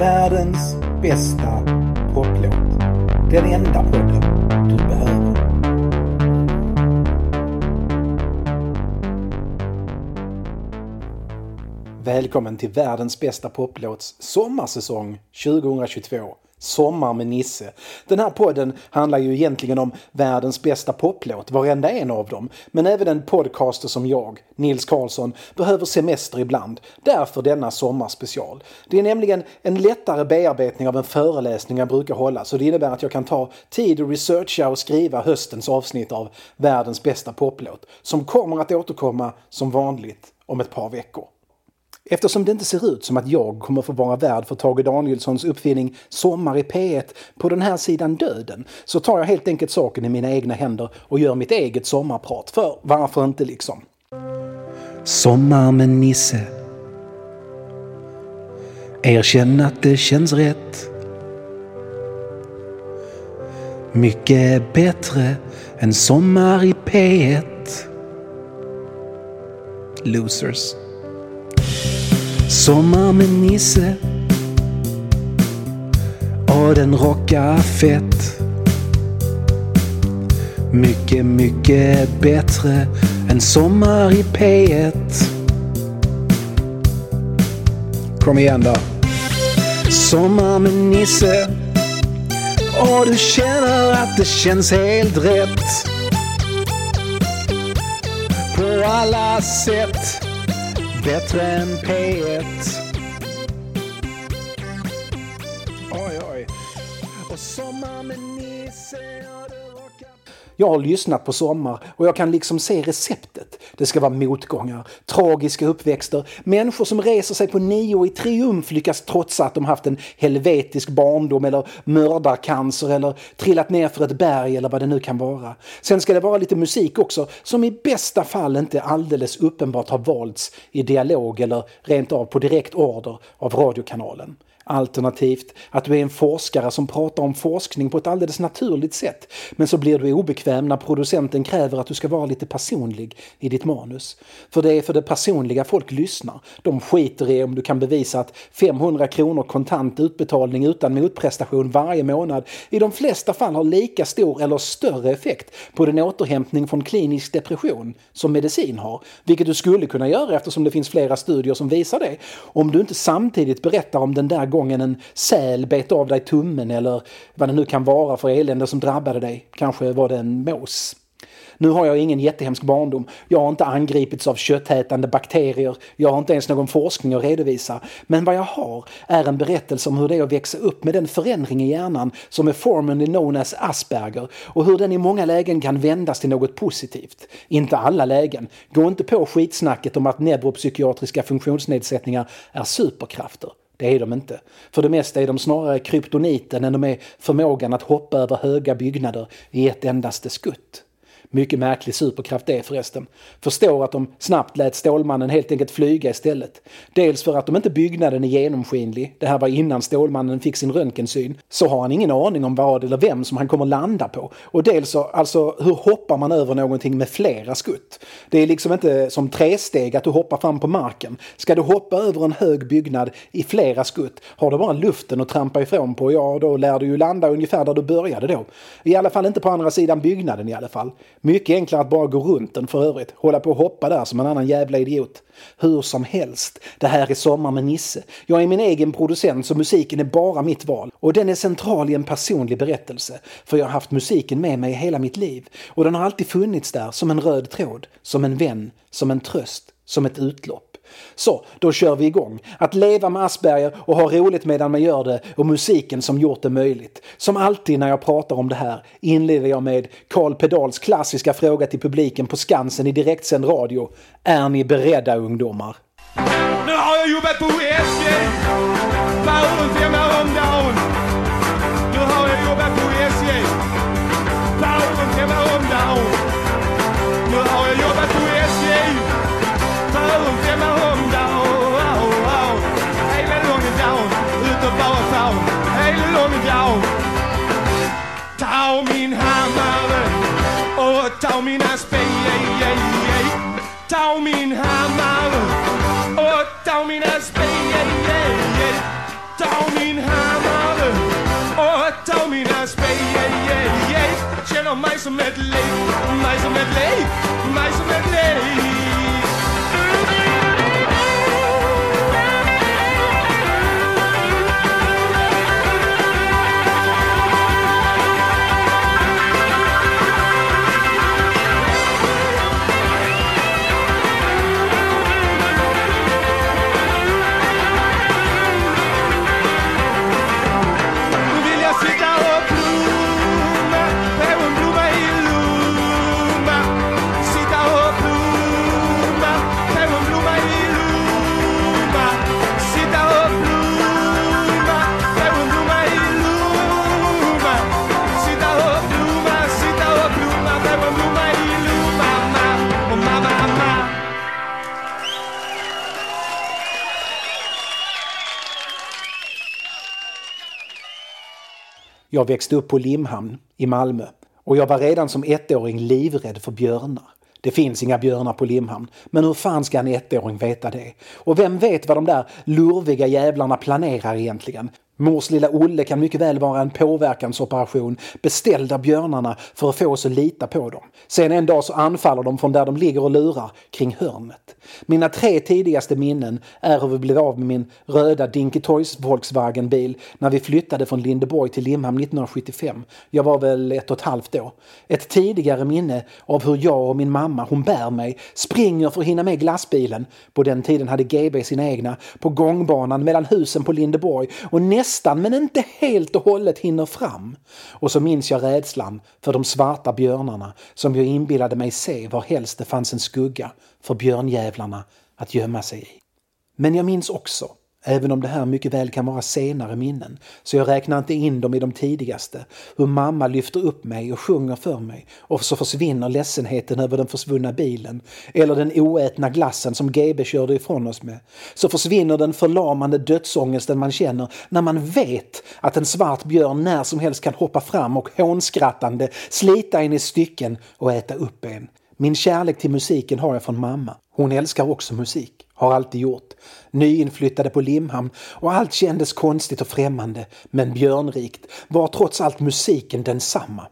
Världens bästa poplåt. Den enda podden du behöver. Välkommen till världens bästa poplåts sommarsäsong 2022. Sommar med Nisse. Den här podden handlar ju egentligen om världens bästa poplåt, varenda en av dem. Men även en podcaster som jag, Nils Karlsson, behöver semester ibland. Därför denna sommarspecial. Det är nämligen en lättare bearbetning av en föreläsning jag brukar hålla, så det innebär att jag kan ta tid att researcha och skriva höstens avsnitt av världens bästa poplåt, som kommer att återkomma som vanligt om ett par veckor. Eftersom det inte ser ut som att jag kommer få vara värd för Tage Danielssons uppfinning Sommar i P1 på den här sidan döden så tar jag helt enkelt saken i mina egna händer och gör mitt eget sommarprat. För varför inte liksom? Sommar med Nisse Erkänn att det känns rätt Mycket bättre än Sommar i P1 Losers Sommar med Nisse och den rockar fett. Mycket, mycket bättre än Sommar i P1. Kom igen då. Sommar med Nisse och du känner att det känns helt rätt. På alla sätt bättre än P1. Jag har lyssnat på Sommar och jag kan liksom se receptet. Det ska vara motgångar, tragiska uppväxter, människor som reser sig på nio och i triumf lyckas trotsa att de haft en helvetisk barndom eller mördarcancer eller trillat ner för ett berg eller vad det nu kan vara. Sen ska det vara lite musik också som i bästa fall inte alldeles uppenbart har valts i dialog eller rent av på direkt order av radiokanalen. Alternativt att du är en forskare som pratar om forskning på ett alldeles naturligt sätt. Men så blir du obekväm när producenten kräver att du ska vara lite personlig i ditt manus. För det är för det personliga folk lyssnar. De skiter i om du kan bevisa att 500 kronor kontant utbetalning utan motprestation varje månad i de flesta fall har lika stor eller större effekt på din återhämtning från klinisk depression som medicin har. Vilket du skulle kunna göra eftersom det finns flera studier som visar det. Om du inte samtidigt berättar om den där gången en säl bet av dig tummen eller vad det nu kan vara för elände som drabbade dig. Kanske var det en mås. Nu har jag ingen jättehemsk barndom. Jag har inte angripits av köttätande bakterier. Jag har inte ens någon forskning att redovisa. Men vad jag har är en berättelse om hur det är att växa upp med den förändring i hjärnan som är formerly known as Asperger och hur den i många lägen kan vändas till något positivt. Inte alla lägen. Gå inte på skitsnacket om att neuropsykiatriska funktionsnedsättningar är superkrafter. Det är de inte. För det mesta är de snarare kryptoniten än de är förmågan att hoppa över höga byggnader i ett endaste skutt. Mycket märklig superkraft det förresten. Förstår att de snabbt lät Stålmannen helt enkelt flyga istället. Dels för att de inte byggnaden är genomskinlig, det här var innan Stålmannen fick sin röntgensyn, så har han ingen aning om vad eller vem som han kommer landa på. Och dels så, alltså hur hoppar man över någonting med flera skutt? Det är liksom inte som tresteg att du hoppar fram på marken. Ska du hoppa över en hög byggnad i flera skutt, har du bara luften att trampa ifrån på, ja då lär du ju landa ungefär där du började då. I alla fall inte på andra sidan byggnaden i alla fall. Mycket enklare att bara gå runt den för övrigt. Hålla på och hoppa där som en annan jävla idiot. Hur som helst, det här är Sommar med Nisse. Jag är min egen producent så musiken är bara mitt val. Och den är central i en personlig berättelse. För jag har haft musiken med mig hela mitt liv. Och den har alltid funnits där som en röd tråd, som en vän, som en tröst, som ett utlopp. Så, då kör vi igång. Att leva med Asperger och ha roligt medan man gör det och musiken som gjort det möjligt. Som alltid när jag pratar om det här inleder jag med Karl Pedals klassiska fråga till publiken på Skansen i direktsänd radio. Är ni beredda ungdomar? Nu har jag jobbat på SJ. Tau min Oh ben, oh min hammar Och tau min hans ben, oh min hammar Och tau min yay, ben Känner mig som ett lik, mig met ett Jag växte upp på Limhamn i Malmö och jag var redan som ettåring livrädd för björnar. Det finns inga björnar på Limhamn, men hur fan ska en ettåring veta det? Och vem vet vad de där lurviga jävlarna planerar egentligen? Mors lilla Olle kan mycket väl vara en påverkansoperation beställd av björnarna för att få oss att lita på dem. Sen en dag så anfaller de från där de ligger och lurar kring hörnet. Mina tre tidigaste minnen är hur vi blev av med min röda Dinky Toys Volkswagen-bil när vi flyttade från Lindeborg till Limhamn 1975. Jag var väl ett och ett halvt då. Ett tidigare minne av hur jag och min mamma, hon bär mig, springer för att hinna med glassbilen. På den tiden hade GB sina egna. På gångbanan mellan husen på Lindeborg och nästan, men inte helt och hållet hinner fram. Och så minns jag rädslan för de svarta björnarna som jag inbillade mig se var helst det fanns en skugga för björnjävlarna att gömma sig i. Men jag minns också, även om det här mycket väl kan vara senare minnen, så jag räknar inte in dem i de tidigaste, hur mamma lyfter upp mig och sjunger för mig och så försvinner ledsenheten över den försvunna bilen eller den oätna glassen som GB körde ifrån oss med. Så försvinner den förlamande dödsångesten man känner när man vet att en svart björn när som helst kan hoppa fram och hånskrattande slita en i stycken och äta upp en. Min kärlek till musiken har jag från mamma. Hon älskar också musik, har alltid gjort. Nyinflyttade på Limhamn och allt kändes konstigt och främmande men björnrikt var trots allt musiken densamma.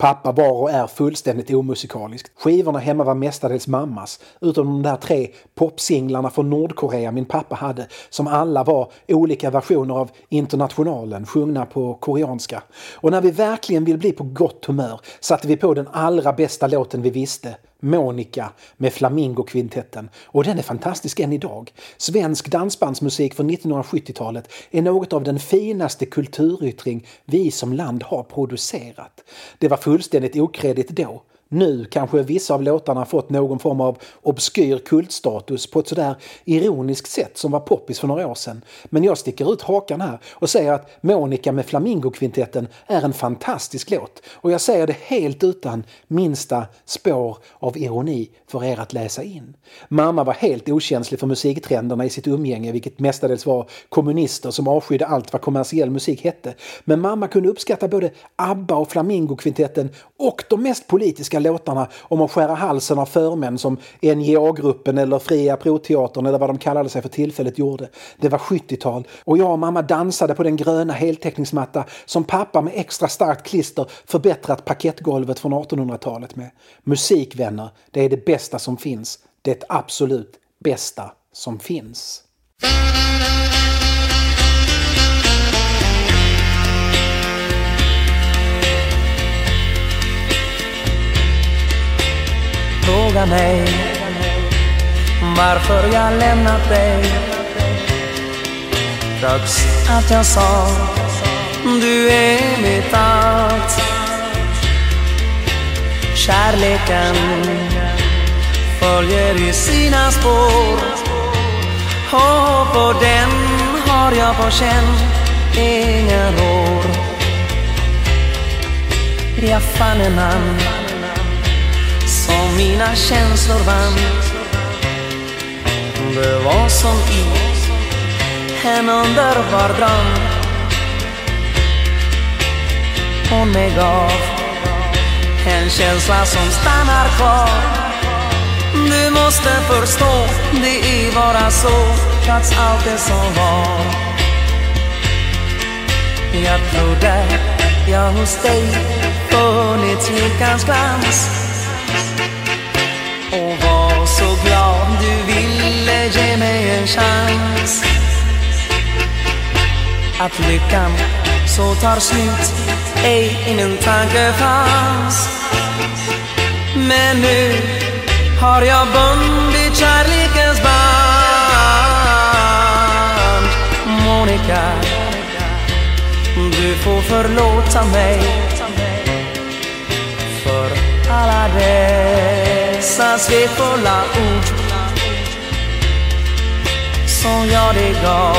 Pappa var och är fullständigt omusikalisk. Skivorna hemma var mestadels mammas, utom de där tre popsinglarna från Nordkorea min pappa hade, som alla var olika versioner av Internationalen, sjungna på koreanska. Och när vi verkligen vill bli på gott humör satte vi på den allra bästa låten vi visste, Monica med Flamingokvintetten och den är fantastisk än idag. Svensk dansbandsmusik från 1970-talet är något av den finaste kulturyttring vi som land har producerat. Det var fullständigt okredigt då. Nu kanske vissa av låtarna fått någon form av obskyr kultstatus på ett sådär ironiskt sätt som var poppis för några år sedan. Men jag sticker ut hakan här och säger att Monica med Flamingokvintetten är en fantastisk låt. Och jag säger det helt utan minsta spår av ironi för er att läsa in. Mamma var helt okänslig för musiktrenderna i sitt umgänge, vilket mestadels var kommunister som avskydde allt vad kommersiell musik hette. Men mamma kunde uppskatta både ABBA och Flamingokvintetten och de mest politiska låtarna om att skära halsen av förmän som NJA-gruppen eller Fria Proteatern eller vad de kallade sig för tillfället gjorde. Det var 70-tal och jag och mamma dansade på den gröna heltäckningsmatta som pappa med extra starkt klister förbättrat parkettgolvet från 1800-talet med. Musikvänner, det är det bästa som finns. Det absolut bästa som finns. Fråga mig varför jag lämnat dig. Trots att jag sa du är mitt allt. Kärleken följer i sina spår. Och på den har jag på känn ingen år Jag fann en man som mina känslor vann. Det var som i en underbar dröm. Hon mig gav en känsla som stannar kvar. Du måste förstå, det är bara så. Trots allt det som var. Jag trodde jag hos dig funnit lyckans glans. Chans. Att lyckan så tar slut ej i min tanke fanns. Men nu har jag bundit kärlekens band. Monica du får förlåta mig för alla dessa svekfulla ord som jag dig gav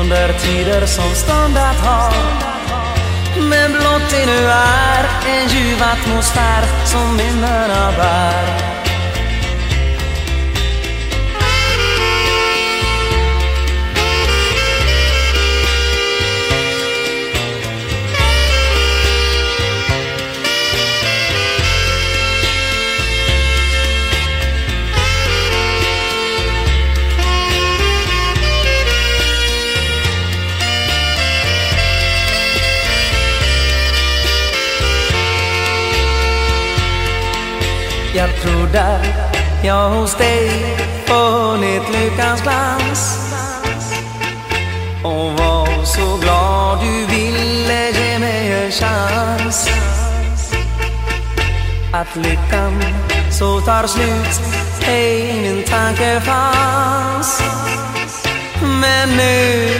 under tider som ståndat har. Men blott det nu är en ljuv atmosfär som minnena bär. Flickan lyckan så tar slut ej min tanke fanns. Men nu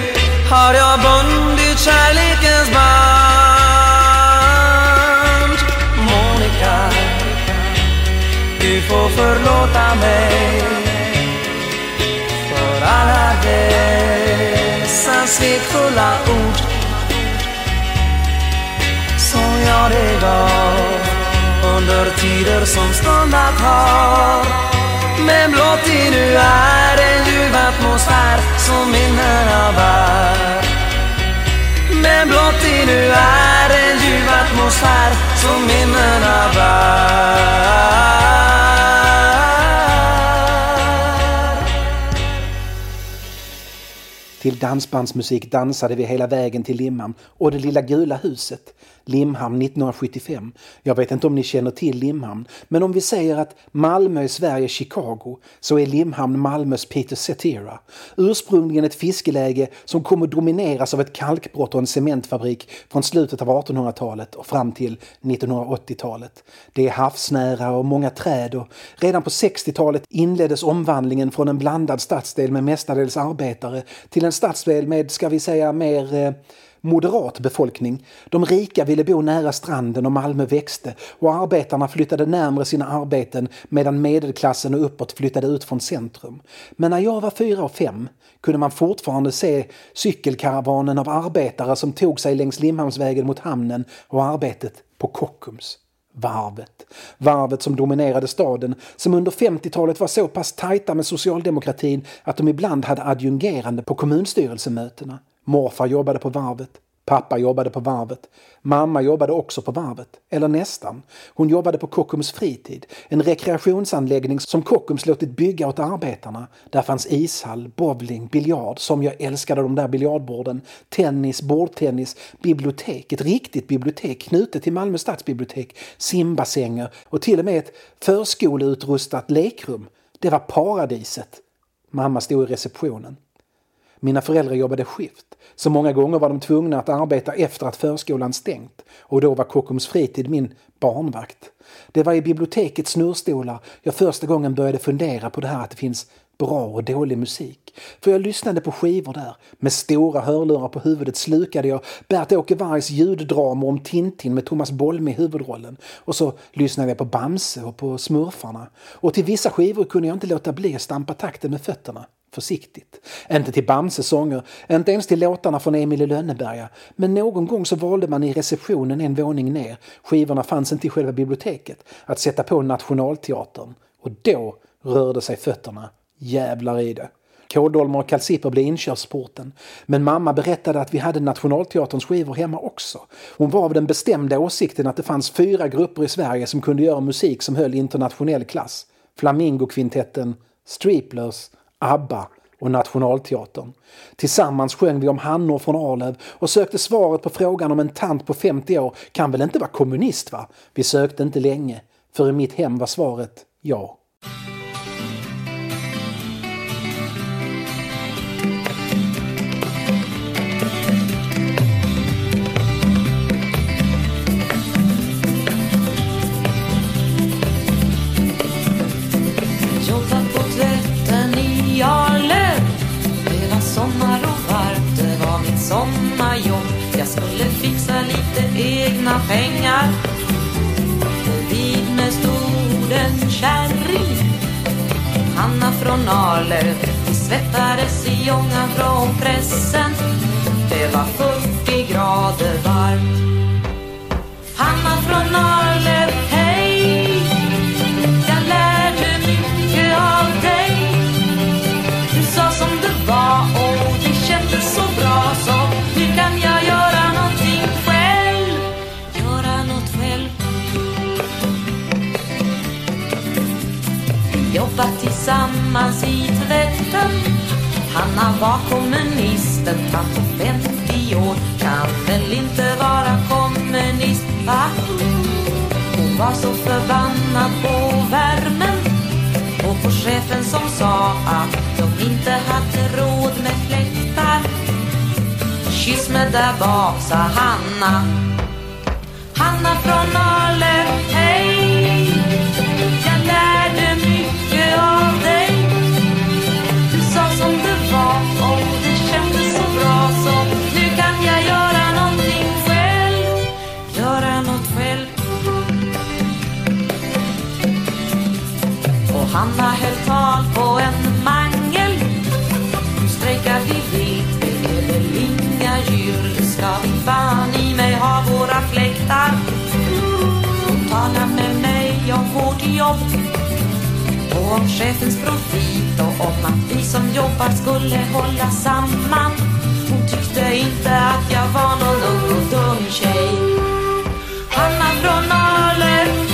har jag bundit kärlekens band. Monica du får förlåta mig för alla dessa svekfulla ord som jag dig gav under tider som ståndat har. Men blott det nu är en ljuv atmosfär som minnena bär. Men blott det nu är en ljuv atmosfär som minnena bär. Till dansbandsmusik dansade vi hela vägen till Limhamn och det lilla gula huset. Limhamn 1975. Jag vet inte om ni känner till Limhamn, men om vi säger att Malmö är Sverige Chicago så är Limhamn Malmös Peter Cetera. Ursprungligen ett fiskeläge som kom att domineras av ett kalkbrott och en cementfabrik från slutet av 1800-talet och fram till 1980-talet. Det är havsnära och många träd och redan på 60-talet inleddes omvandlingen från en blandad stadsdel med mestadels arbetare till en stadsdel med, ska vi säga, mer eh, moderat befolkning. De rika ville bo nära stranden och Malmö växte och arbetarna flyttade närmre sina arbeten medan medelklassen och uppåt flyttade ut från centrum. Men när jag var fyra och fem kunde man fortfarande se cykelkaravanen av arbetare som tog sig längs Limhamnsvägen mot hamnen och arbetet på Kockums. Varvet. Varvet som dominerade staden, som under 50-talet var så pass tajta med socialdemokratin att de ibland hade adjungerande på kommunstyrelsemötena. Morfar jobbade på varvet. Pappa jobbade på varvet. Mamma jobbade också på varvet. Eller nästan. Hon jobbade på Kockums fritid. En rekreationsanläggning som Kockums låtit bygga åt arbetarna. Där fanns ishall, bowling, biljard, som jag älskade de där biljardborden, tennis, bordtennis, bibliotek, ett riktigt bibliotek knutet till Malmö stadsbibliotek, simbassänger och till och med ett förskoleutrustat lekrum. Det var paradiset. Mamma stod i receptionen. Mina föräldrar jobbade skift, så många gånger var de tvungna att arbeta efter att förskolan stängt och då var Kockums fritid min barnvakt. Det var i bibliotekets snurrstolar jag första gången började fundera på det här att det finns bra och dålig musik. För jag lyssnade på skivor där. Med stora hörlurar på huvudet slukade jag Bert-Åke Vargs ljuddramor om Tintin med Thomas Bolme i huvudrollen. Och så lyssnade jag på Bamse och på Smurfarna. Och till vissa skivor kunde jag inte låta bli att stampa takten med fötterna försiktigt. Inte till Bamses sånger, inte ens till låtarna från Emil i Lönneberga. Men någon gång så valde man i receptionen en våning ner, skivorna fanns inte i själva biblioteket, att sätta på Nationalteatern. Och då rörde sig fötterna. Jävlar i det. Kåldolmar och kalsipper blev inkörsporten. Men mamma berättade att vi hade Nationalteaterns skivor hemma också. Hon var av den bestämda åsikten att det fanns fyra grupper i Sverige som kunde göra musik som höll internationell klass. Flamingokvintetten, Streeplers, ABBA och Nationalteatern. Tillsammans sjöng vi om Hannor från Arlöv och sökte svaret på frågan om en tant på 50 år kan väl inte vara kommunist va? Vi sökte inte länge, för i mitt hem var svaret ja. Jag skulle fixa lite egna pengar. Vid med stod en kärring. Hanna från Arlöv Vi svettades i ångan från pressen. Det var 40 grader varmt. Hanna från Arlöv, Jobbat tillsammans i tvätten. Hanna var kommunisten, Han på 50 år. Kan väl inte vara kommunist, va? Hon var så förbannad på värmen och på chefen som sa att de inte hade råd med fläktar. Kyss mig där bak, sa Hanna. Hanna från Arlöv, hej! Johanna Hanna höll tal på en mangel. Nu strejkar vi vilt, det är väl inga djur. Ska vi fan i mig ha våra fläktar. Hon talar med mig om vårt jobb. Och om chefens profit och om att vi som jobbar skulle hålla samman. Hon tyckte inte att jag var någon ung och dum tjej. Hanna från Arlöv,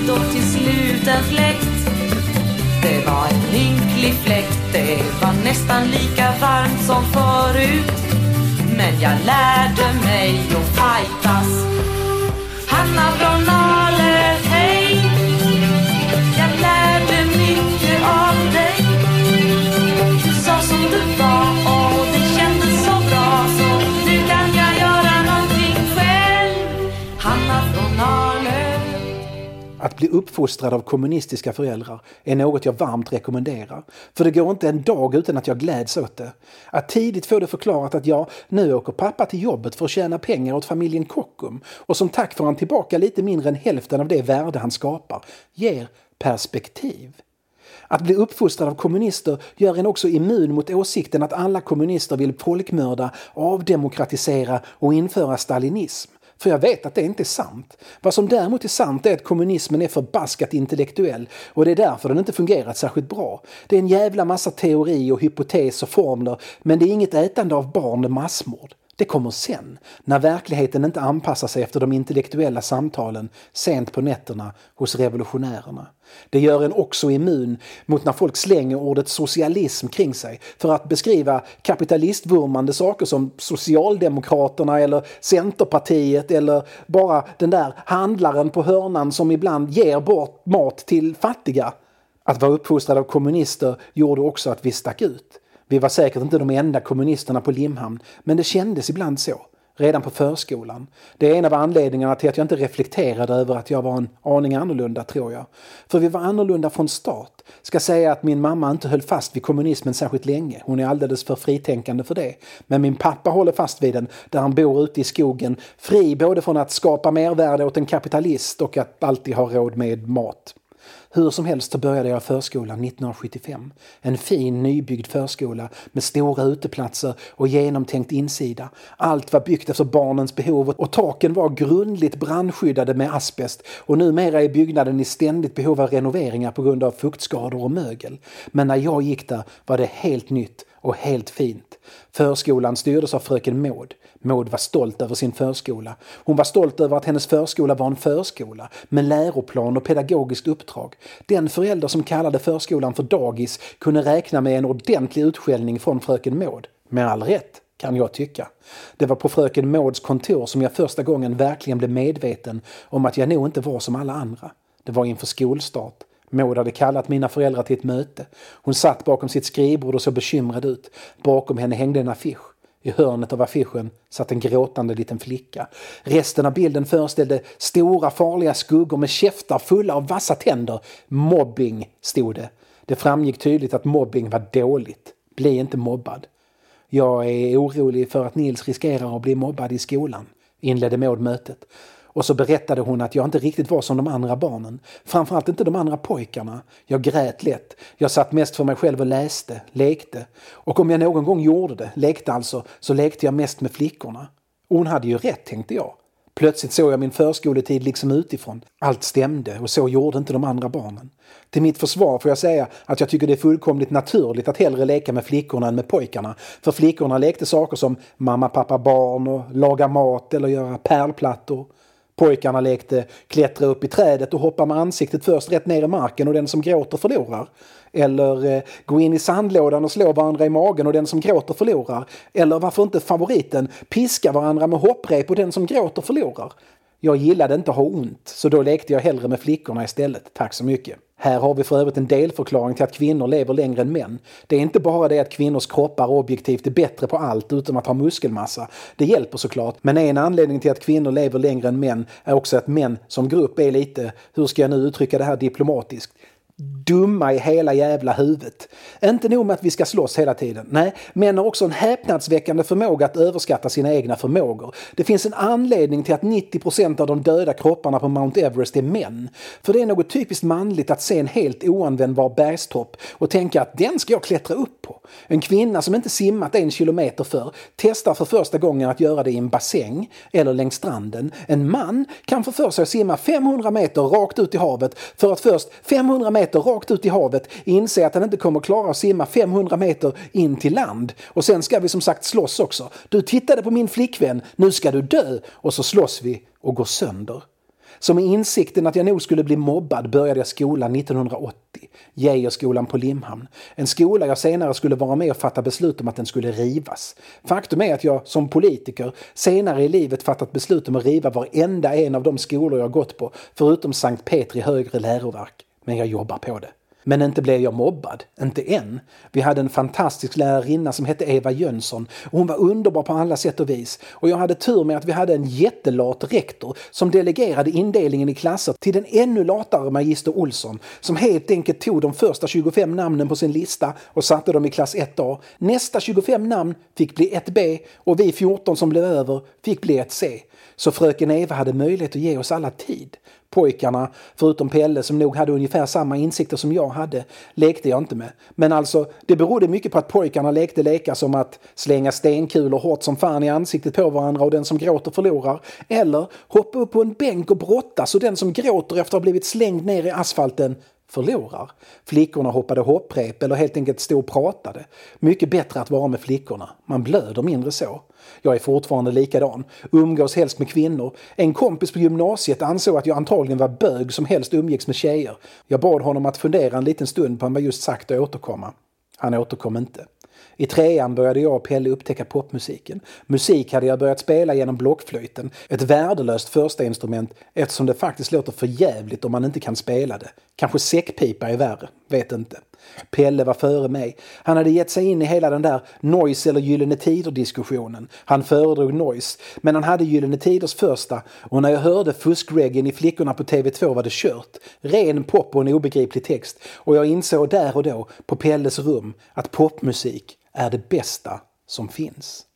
fick och till slut en fläkt. Det var en ynklig fläkt, det var nästan lika varmt som förut. Men jag lärde mig att fightas. Att bli uppfostrad av kommunistiska föräldrar är något jag varmt rekommenderar. För det går inte en dag utan att jag gläds åt det. Att tidigt få det förklarat att jag nu åker pappa till jobbet för att tjäna pengar åt familjen Kockum och som tack får han tillbaka lite mindre än hälften av det värde han skapar, ger perspektiv. Att bli uppfostrad av kommunister gör en också immun mot åsikten att alla kommunister vill folkmörda, avdemokratisera och införa stalinism. För jag vet att det inte är sant. Vad som däremot är sant är att kommunismen är förbaskat intellektuell och det är därför den inte fungerat särskilt bra. Det är en jävla massa teori och hypotes och formler men det är inget ätande av barn med massmord. Det kommer sen, när verkligheten inte anpassar sig efter de intellektuella samtalen sent på nätterna hos revolutionärerna. Det gör en också immun mot när folk slänger ordet socialism kring sig för att beskriva kapitalistvurmande saker som Socialdemokraterna eller Centerpartiet eller bara den där handlaren på hörnan som ibland ger bort mat till fattiga. Att vara uppfostrad av kommunister gjorde också att vi stack ut. Vi var säkert inte de enda kommunisterna på Limhamn, men det kändes ibland så. redan på förskolan. Det är en av anledningarna till att jag inte reflekterade över att jag var en aning annorlunda, tror jag. För vi var annorlunda från start. Ska säga att min mamma inte höll fast vid kommunismen särskilt länge. Hon är alldeles för fritänkande för det. Men min pappa håller fast vid den, där han bor ute i skogen, fri både från att skapa mervärde åt en kapitalist och att alltid ha råd med mat. Hur som helst så började jag förskolan 1975. En fin nybyggd förskola med stora uteplatser och genomtänkt insida. Allt var byggt efter barnens behov och taken var grundligt brandskyddade med asbest och numera är byggnaden i ständigt behov av renoveringar på grund av fuktskador och mögel. Men när jag gick där var det helt nytt och helt fint. Förskolan styrdes av fröken Maud. Maud var stolt över sin förskola. Hon var stolt över att hennes förskola var en förskola med läroplan och pedagogiskt uppdrag. Den förälder som kallade förskolan för dagis kunde räkna med en ordentlig utskällning från fröken Maud. Med all rätt, kan jag tycka. Det var på fröken Mauds kontor som jag första gången verkligen blev medveten om att jag nog inte var som alla andra. Det var inför skolstart. Maud hade kallat mina föräldrar till ett möte. Hon satt bakom sitt skrivbord och såg bekymrad ut. Bakom henne hängde en affisch. I hörnet av affischen satt en gråtande liten flicka. Resten av bilden föreställde stora farliga skuggor med käftar fulla av vassa tänder. Mobbing, stod det. Det framgick tydligt att mobbing var dåligt. Bli inte mobbad. Jag är orolig för att Nils riskerar att bli mobbad i skolan, inledde Maud mötet. Och så berättade hon att jag inte riktigt var som de andra barnen. Framförallt inte de andra pojkarna. Jag grät lätt. Jag satt mest för mig själv och läste, lekte. Och om jag någon gång gjorde det, lekte alltså, så lekte jag mest med flickorna. Och hon hade ju rätt, tänkte jag. Plötsligt såg jag min förskoletid liksom utifrån. Allt stämde och så gjorde inte de andra barnen. Till mitt försvar får jag säga att jag tycker det är fullkomligt naturligt att hellre leka med flickorna än med pojkarna. För flickorna lekte saker som mamma, pappa, barn och laga mat eller göra pärlplattor. Pojkarna lekte klättra upp i trädet och hoppa med ansiktet först rätt ner i marken och den som gråter förlorar. Eller eh, gå in i sandlådan och slå varandra i magen och den som gråter förlorar. Eller varför inte favoriten, piska varandra med hopprep och den som gråter förlorar. Jag gillade inte att ha ont, så då lekte jag hellre med flickorna istället. Tack så mycket. Här har vi för övrigt en delförklaring till att kvinnor lever längre än män. Det är inte bara det att kvinnors kroppar objektivt är bättre på allt utom att ha muskelmassa. Det hjälper såklart, men en anledning till att kvinnor lever längre än män är också att män som grupp är lite, hur ska jag nu uttrycka det här diplomatiskt, dumma i hela jävla huvudet. Inte nog med att vi ska slåss hela tiden. Nej, män har också en häpnadsväckande förmåga att överskatta sina egna förmågor. Det finns en anledning till att 90% av de döda kropparna på Mount Everest är män. För det är något typiskt manligt att se en helt oanvändbar bergstopp och tänka att den ska jag klättra upp på. En kvinna som inte simmat en kilometer för testar för första gången att göra det i en bassäng eller längs stranden. En man kan få för sig att simma 500 meter rakt ut i havet för att först 500 meter meter rakt ut i havet, inse att han inte kommer klara att simma 500 meter in till land. Och sen ska vi som sagt slåss också. Du tittade på min flickvän, nu ska du dö! Och så slåss vi och går sönder. Så med insikten att jag nog skulle bli mobbad började jag skolan 1980. Geijerskolan på Limhamn. En skola jag senare skulle vara med och fatta beslut om att den skulle rivas. Faktum är att jag som politiker senare i livet fattat beslut om att riva varenda en av de skolor jag gått på, förutom Sankt Petri högre läroverk men jag jobbar på det. Men inte blev jag mobbad, inte än. Vi hade en fantastisk lärarinna som hette Eva Jönsson och hon var underbar på alla sätt och vis. Och jag hade tur med att vi hade en jättelat rektor som delegerade indelningen i klasser till den ännu latare magister Olsson som helt enkelt tog de första 25 namnen på sin lista och satte dem i klass 1A. Nästa 25 namn fick bli 1B och vi 14 som blev över fick bli 1C. Så fröken Eva hade möjlighet att ge oss alla tid. Pojkarna, förutom Pelle som nog hade ungefär samma insikter som jag hade, lekte jag inte med. Men alltså, det berodde mycket på att pojkarna lekte lekar som att slänga stenkulor hårt som fan i ansiktet på varandra och den som gråter förlorar. Eller hoppa upp på en bänk och brottas och den som gråter efter att ha blivit slängd ner i asfalten förlorar. Flickorna hoppade hopprep eller helt enkelt stod och pratade. Mycket bättre att vara med flickorna. Man blöder mindre så. Jag är fortfarande likadan. Umgås helst med kvinnor. En kompis på gymnasiet ansåg att jag antagligen var bög som helst umgicks med tjejer. Jag bad honom att fundera en liten stund på vad jag just sagt och återkomma. Han återkom inte. I trean började jag och Pelle upptäcka popmusiken. Musik hade jag börjat spela genom blockflöjten. Ett värdelöst första instrument eftersom det faktiskt låter för jävligt om man inte kan spela det. Kanske säckpipa är värre, vet inte. Pelle var före mig. Han hade gett sig in i hela den där Noise eller Gyllene Tider-diskussionen. Han föredrog Noise, men han hade Gyllene Tiders första och när jag hörde fuskreggen i Flickorna på TV2 var det kört. Ren pop och en obegriplig text och jag insåg där och då på Pelles rum att popmusik är det bästa som finns.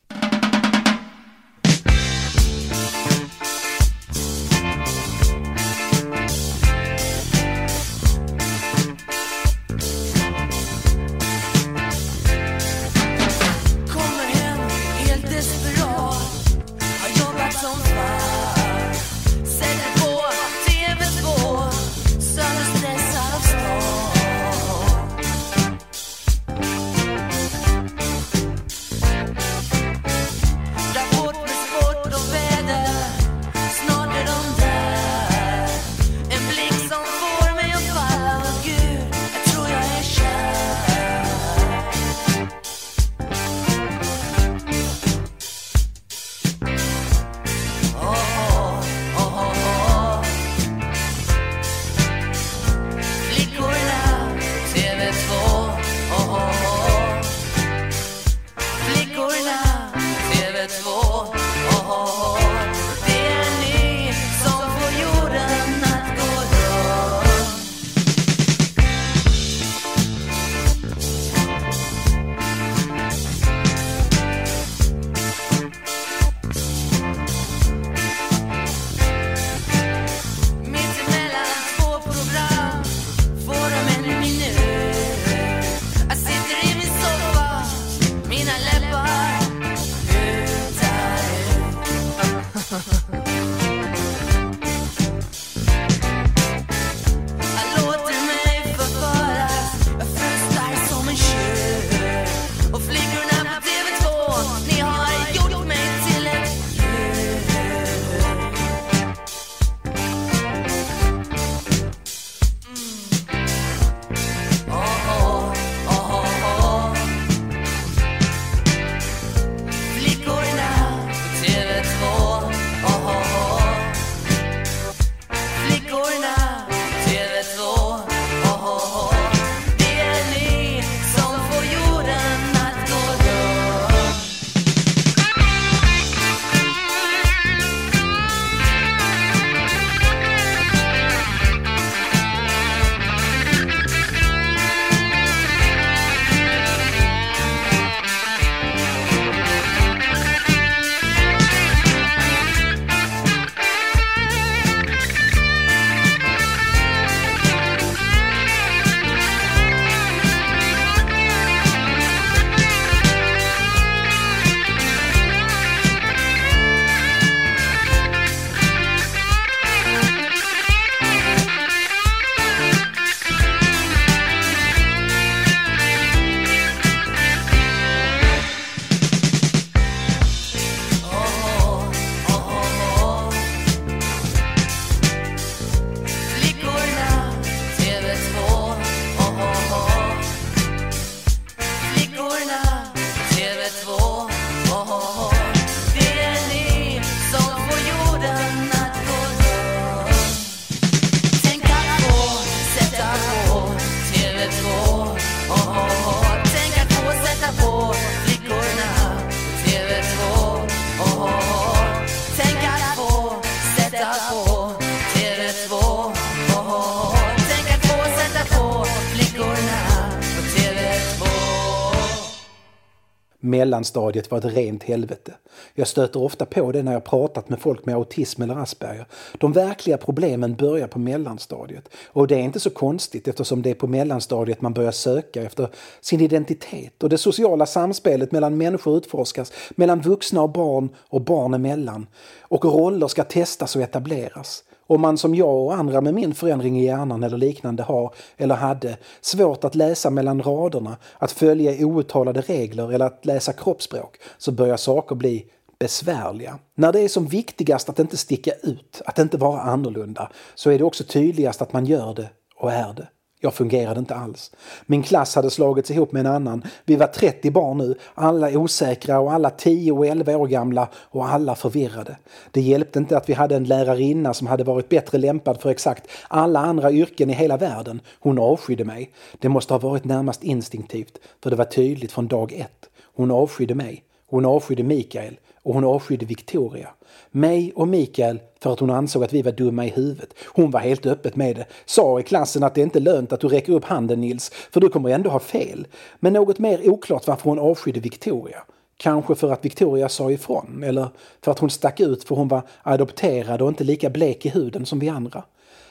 Mellanstadiet var ett rent helvete. Jag stöter ofta på det när jag pratat med folk med autism eller Asperger. De verkliga problemen börjar på mellanstadiet. Och det är inte så konstigt eftersom det är på mellanstadiet man börjar söka efter sin identitet och det sociala samspelet mellan människor utforskas, mellan vuxna och barn och barn emellan. Och roller ska testas och etableras. Om man som jag och andra med min förändring i hjärnan eller liknande har, eller hade, svårt att läsa mellan raderna, att följa outtalade regler eller att läsa kroppsspråk, så börjar saker bli besvärliga. När det är som viktigast att inte sticka ut, att inte vara annorlunda, så är det också tydligast att man gör det och är det. Jag fungerade inte alls. Min klass hade slagits ihop med en annan. Vi var 30 barn nu, alla osäkra och alla 10 och 11 år gamla och alla förvirrade. Det hjälpte inte att vi hade en lärarinna som hade varit bättre lämpad för exakt alla andra yrken i hela världen. Hon avskydde mig. Det måste ha varit närmast instinktivt, för det var tydligt från dag ett. Hon avskydde mig. Hon avskydde Mikael och hon avskydde Victoria. Mig och Mikael för att hon ansåg att vi var dumma i huvudet. Hon var helt öppet med det. Sa i klassen att det inte är lönt att du räcker upp handen Nils, för du kommer ändå ha fel. Men något mer oklart varför hon avskydde Victoria. Kanske för att Victoria sa ifrån, eller för att hon stack ut för hon var adopterad och inte lika blek i huden som vi andra.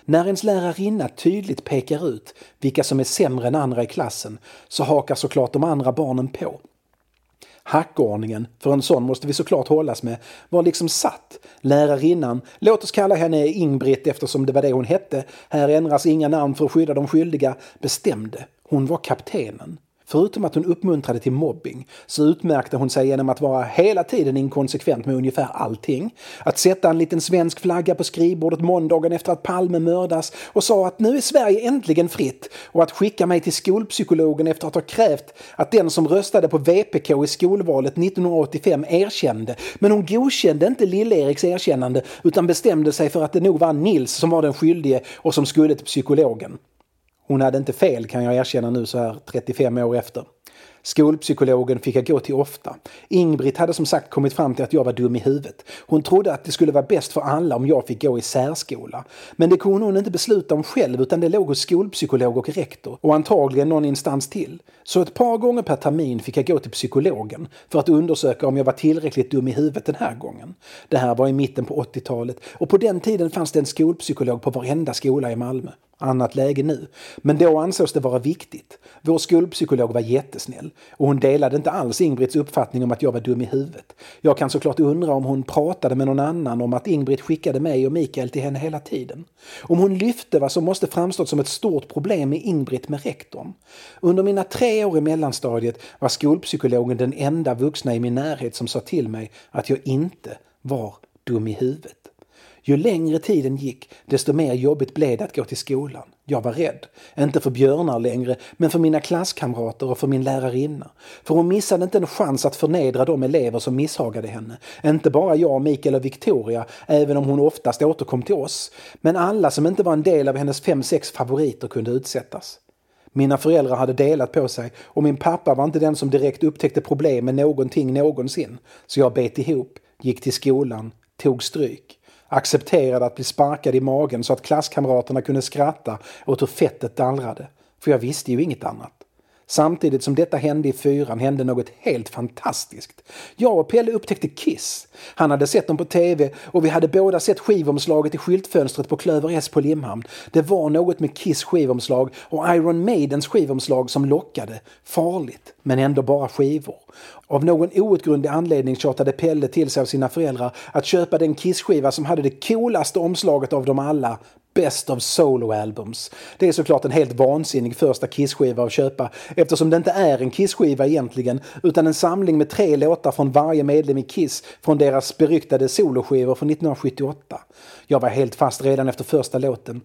När ens lärarinna tydligt pekar ut vilka som är sämre än andra i klassen så hakar såklart de andra barnen på. Hackordningen, för en sån måste vi såklart hållas med, var liksom satt. Lärarinnan, låt oss kalla henne Ingbritt eftersom det var det hon hette, här ändras inga namn för att skydda de skyldiga, bestämde. Hon var kaptenen. Förutom att hon uppmuntrade till mobbing så utmärkte hon sig genom att vara hela tiden inkonsekvent med ungefär allting. Att sätta en liten svensk flagga på skrivbordet måndagen efter att Palme mördas och sa att nu är Sverige äntligen fritt och att skicka mig till skolpsykologen efter att ha krävt att den som röstade på VPK i skolvalet 1985 erkände. Men hon godkände inte Lill-Eriks erkännande utan bestämde sig för att det nog var Nils som var den skyldige och som skulle till psykologen. Hon hade inte fel kan jag erkänna nu så här 35 år efter. Skolpsykologen fick jag gå till ofta. Ingbritt hade som sagt kommit fram till att jag var dum i huvudet. Hon trodde att det skulle vara bäst för alla om jag fick gå i särskola. Men det kunde hon inte besluta om själv utan det låg hos skolpsykolog och rektor och antagligen någon instans till. Så ett par gånger per termin fick jag gå till psykologen för att undersöka om jag var tillräckligt dum i huvudet den här gången. Det här var i mitten på 80-talet och på den tiden fanns det en skolpsykolog på varenda skola i Malmö annat läge nu. Men då ansågs det vara viktigt. Vår skolpsykolog var jättesnäll och hon delade inte alls Ingbrids uppfattning om att jag var dum i huvudet. Jag kan såklart undra om hon pratade med någon annan om att Ingrid skickade mig och Mikael till henne hela tiden. Om hon lyfte vad som måste framstått som ett stort problem med Ingrid med rektorn. Under mina tre år i mellanstadiet var skolpsykologen den enda vuxna i min närhet som sa till mig att jag inte var dum i huvudet. Ju längre tiden gick, desto mer jobbigt blev det att gå till skolan. Jag var rädd. Inte för björnar längre, men för mina klasskamrater och för min lärarinna. För hon missade inte en chans att förnedra de elever som misshagade henne. Inte bara jag, Mikael och Victoria, även om hon oftast återkom till oss. Men alla som inte var en del av hennes fem, sex favoriter kunde utsättas. Mina föräldrar hade delat på sig och min pappa var inte den som direkt upptäckte problem med någonting någonsin. Så jag bet ihop, gick till skolan, tog stryk accepterade att bli sparkad i magen så att klasskamraterna kunde skratta åt hur fettet dallrade. För jag visste ju inget annat. Samtidigt som detta hände i fyran hände något helt fantastiskt. Jag och Pelle upptäckte Kiss. Han hade sett dem på TV och vi hade båda sett skivomslaget i skyltfönstret på Klöver S på Limhamn. Det var något med Kiss skivomslag och Iron Maidens skivomslag som lockade. Farligt, men ändå bara skivor. Av någon outgrundlig anledning tjatade Pelle till sig av sina föräldrar att köpa den Kiss-skiva som hade det coolaste omslaget av dem alla, Best of Solo Albums. Det är såklart en helt vansinnig första Kiss-skiva att köpa eftersom det inte är en Kiss-skiva egentligen utan en samling med tre låtar från varje medlem i Kiss från deras beryktade soloskivor från 1978. Jag var helt fast redan efter första låten.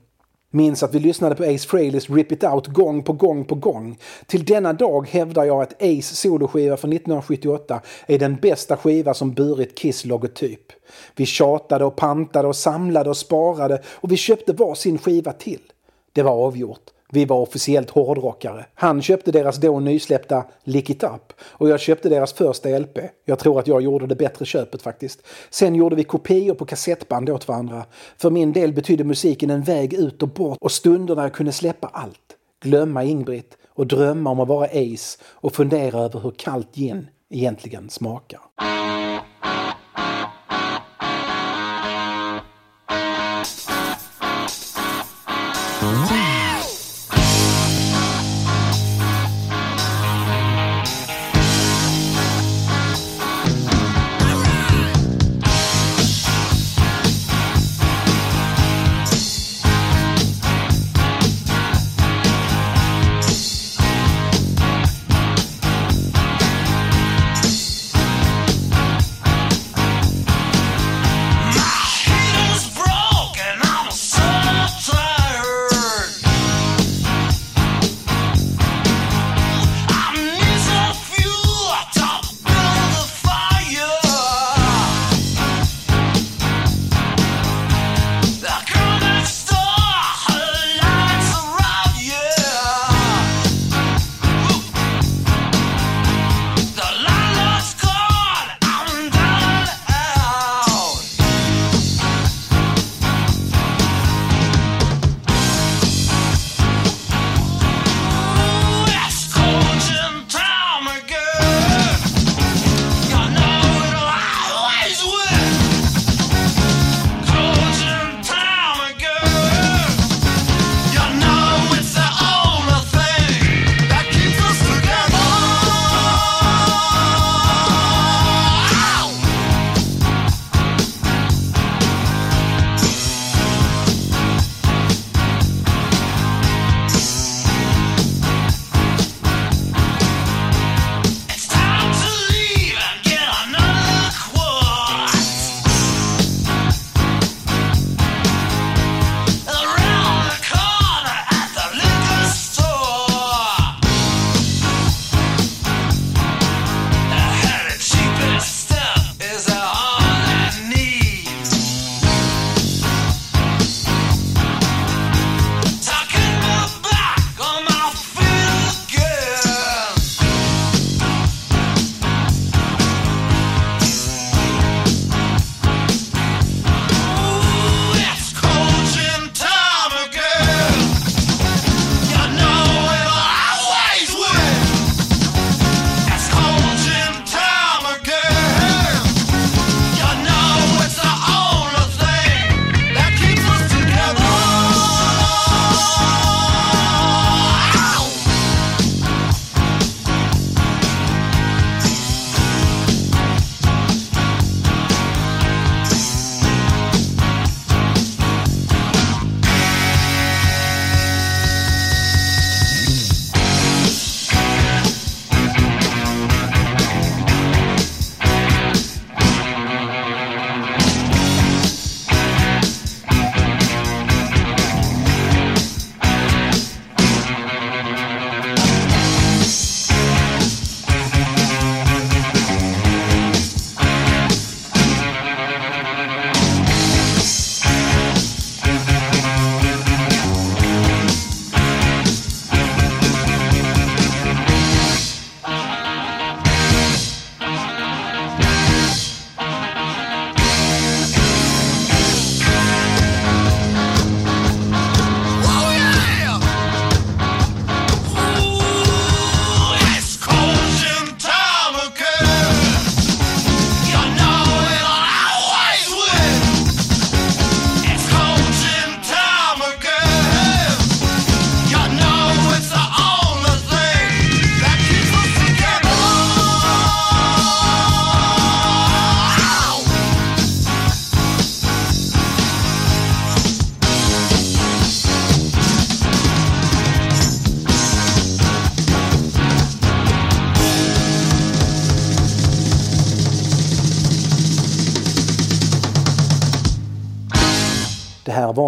Minns att vi lyssnade på Ace Frehleys Rip It Out gång på gång på gång. Till denna dag hävdar jag att Ace soloskiva från 1978 är den bästa skiva som burit Kiss logotyp. Vi tjatade och pantade och samlade och sparade och vi köpte var sin skiva till. Det var avgjort. Vi var officiellt hårdrockare. Han köpte deras då nysläppta Lick It Up och jag köpte deras första LP. Jag tror att jag gjorde det bättre köpet faktiskt. Sen gjorde vi kopior på kassettband åt varandra. För min del betydde musiken en väg ut och bort och stunder när jag kunde släppa allt. Glömma Ingbritt och drömma om att vara Ace och fundera över hur kallt gin egentligen smakar.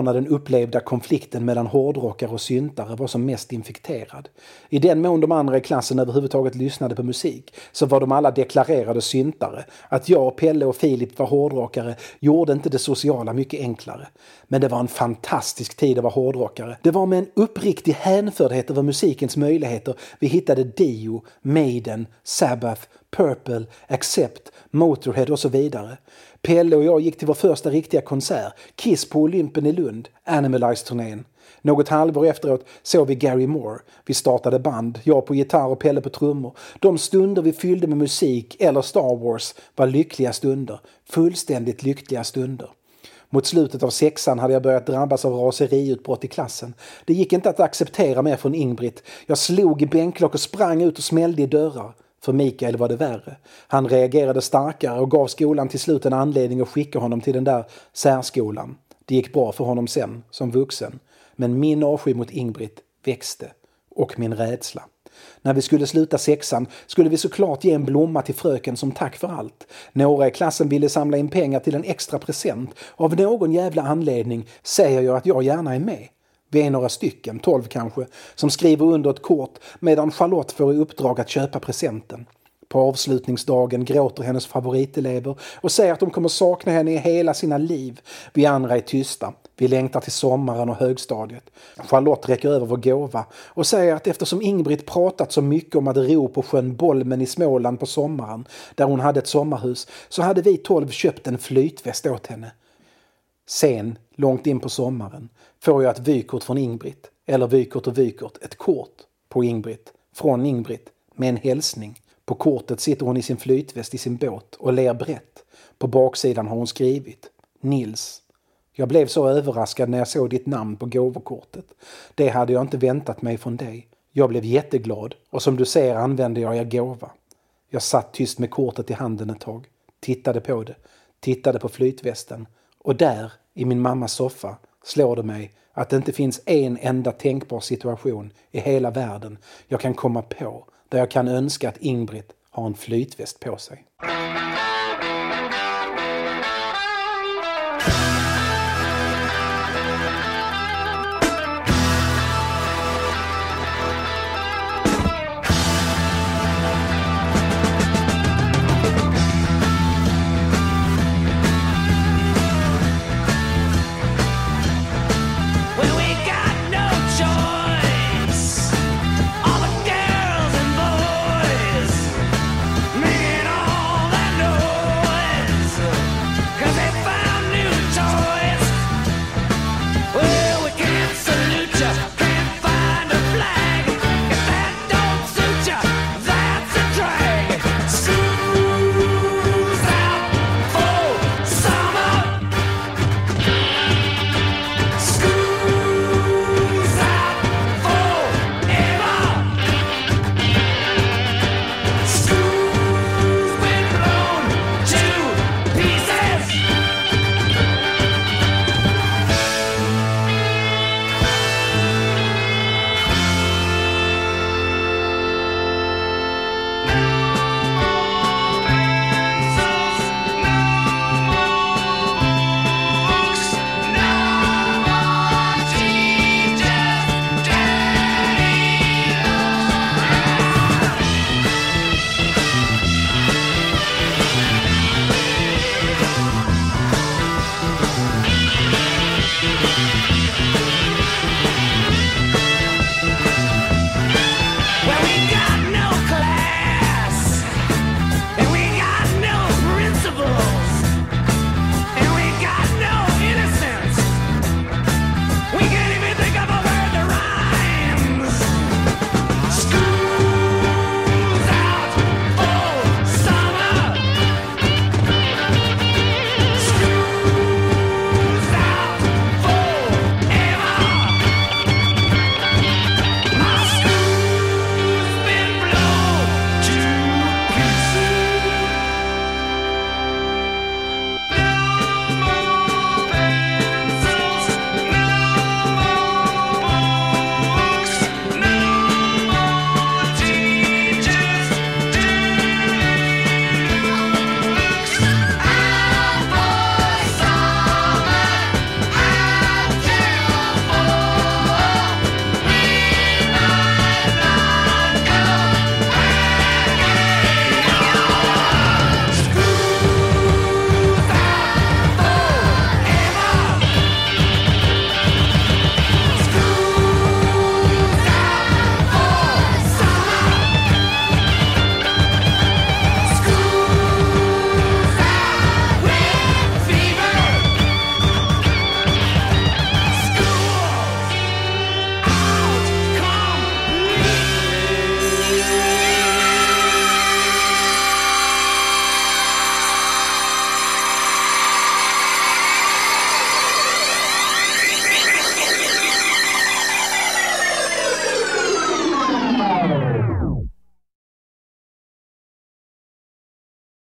Var när den upplevda konflikten mellan hårdrockare och syntare var som mest infekterad. I den mån de andra i klassen överhuvudtaget lyssnade på musik så var de alla deklarerade syntare. Att jag, Pelle och Filip var hårdrockare gjorde inte det sociala mycket enklare. Men det var en fantastisk tid att vara hårdrockare. Det var med en uppriktig hänfördhet över musikens möjligheter vi hittade Dio, Maiden, Sabbath, Purple, Accept, Motorhead och så vidare. Pelle och jag gick till vår första riktiga konsert, Kiss på Olympen i Lund, Animalize-turnén. Något halvår efteråt såg vi Gary Moore. Vi startade band, jag på gitarr och Pelle på trummor. De stunder vi fyllde med musik eller Star Wars var lyckliga stunder. Fullständigt lyckliga stunder. Mot slutet av sexan hade jag börjat drabbas av raseriutbrott i klassen. Det gick inte att acceptera mer från Ingbritt. Jag slog i bänklock och sprang ut och smällde i dörrar. För Mikael var det värre. Han reagerade starkare och gav skolan till slut en anledning att skicka honom till den där särskolan. Det gick bra för honom sen, som vuxen. Men min avsky mot Ingrid växte. Och min rädsla. När vi skulle sluta sexan skulle vi såklart ge en blomma till fröken som tack för allt. Några i klassen ville samla in pengar till en extra present. Av någon jävla anledning säger jag att jag gärna är med. Vi är några stycken, tolv kanske, som skriver under ett kort medan Charlotte får i uppdrag att köpa presenten. På avslutningsdagen gråter hennes favoritelever och säger att de kommer sakna henne i hela sina liv. Vi andra är tysta. Vi längtar till sommaren och högstadiet. Charlotte räcker över vår gåva och säger att eftersom Ingrid pratat så mycket om att ro på sjön Bolmen i Småland på sommaren, där hon hade ett sommarhus, så hade vi tolv köpt en flytväst åt henne. Sen, långt in på sommaren, får jag ett vykort från Ingbritt, eller vykort och vykort, ett kort på Ingbritt, från Ingbritt, med en hälsning. På kortet sitter hon i sin flytväst i sin båt och ler brett. På baksidan har hon skrivit Nils. Jag blev så överraskad när jag såg ditt namn på gåvokortet. Det hade jag inte väntat mig från dig. Jag blev jätteglad och som du ser använde jag er gåva. Jag satt tyst med kortet i handen ett tag, tittade på det, tittade på flytvästen och där, i min mammas soffa, slår det mig att det inte finns en enda tänkbar situation i hela världen jag kan komma på där jag kan önska att Ingbritt har en flytväst på sig.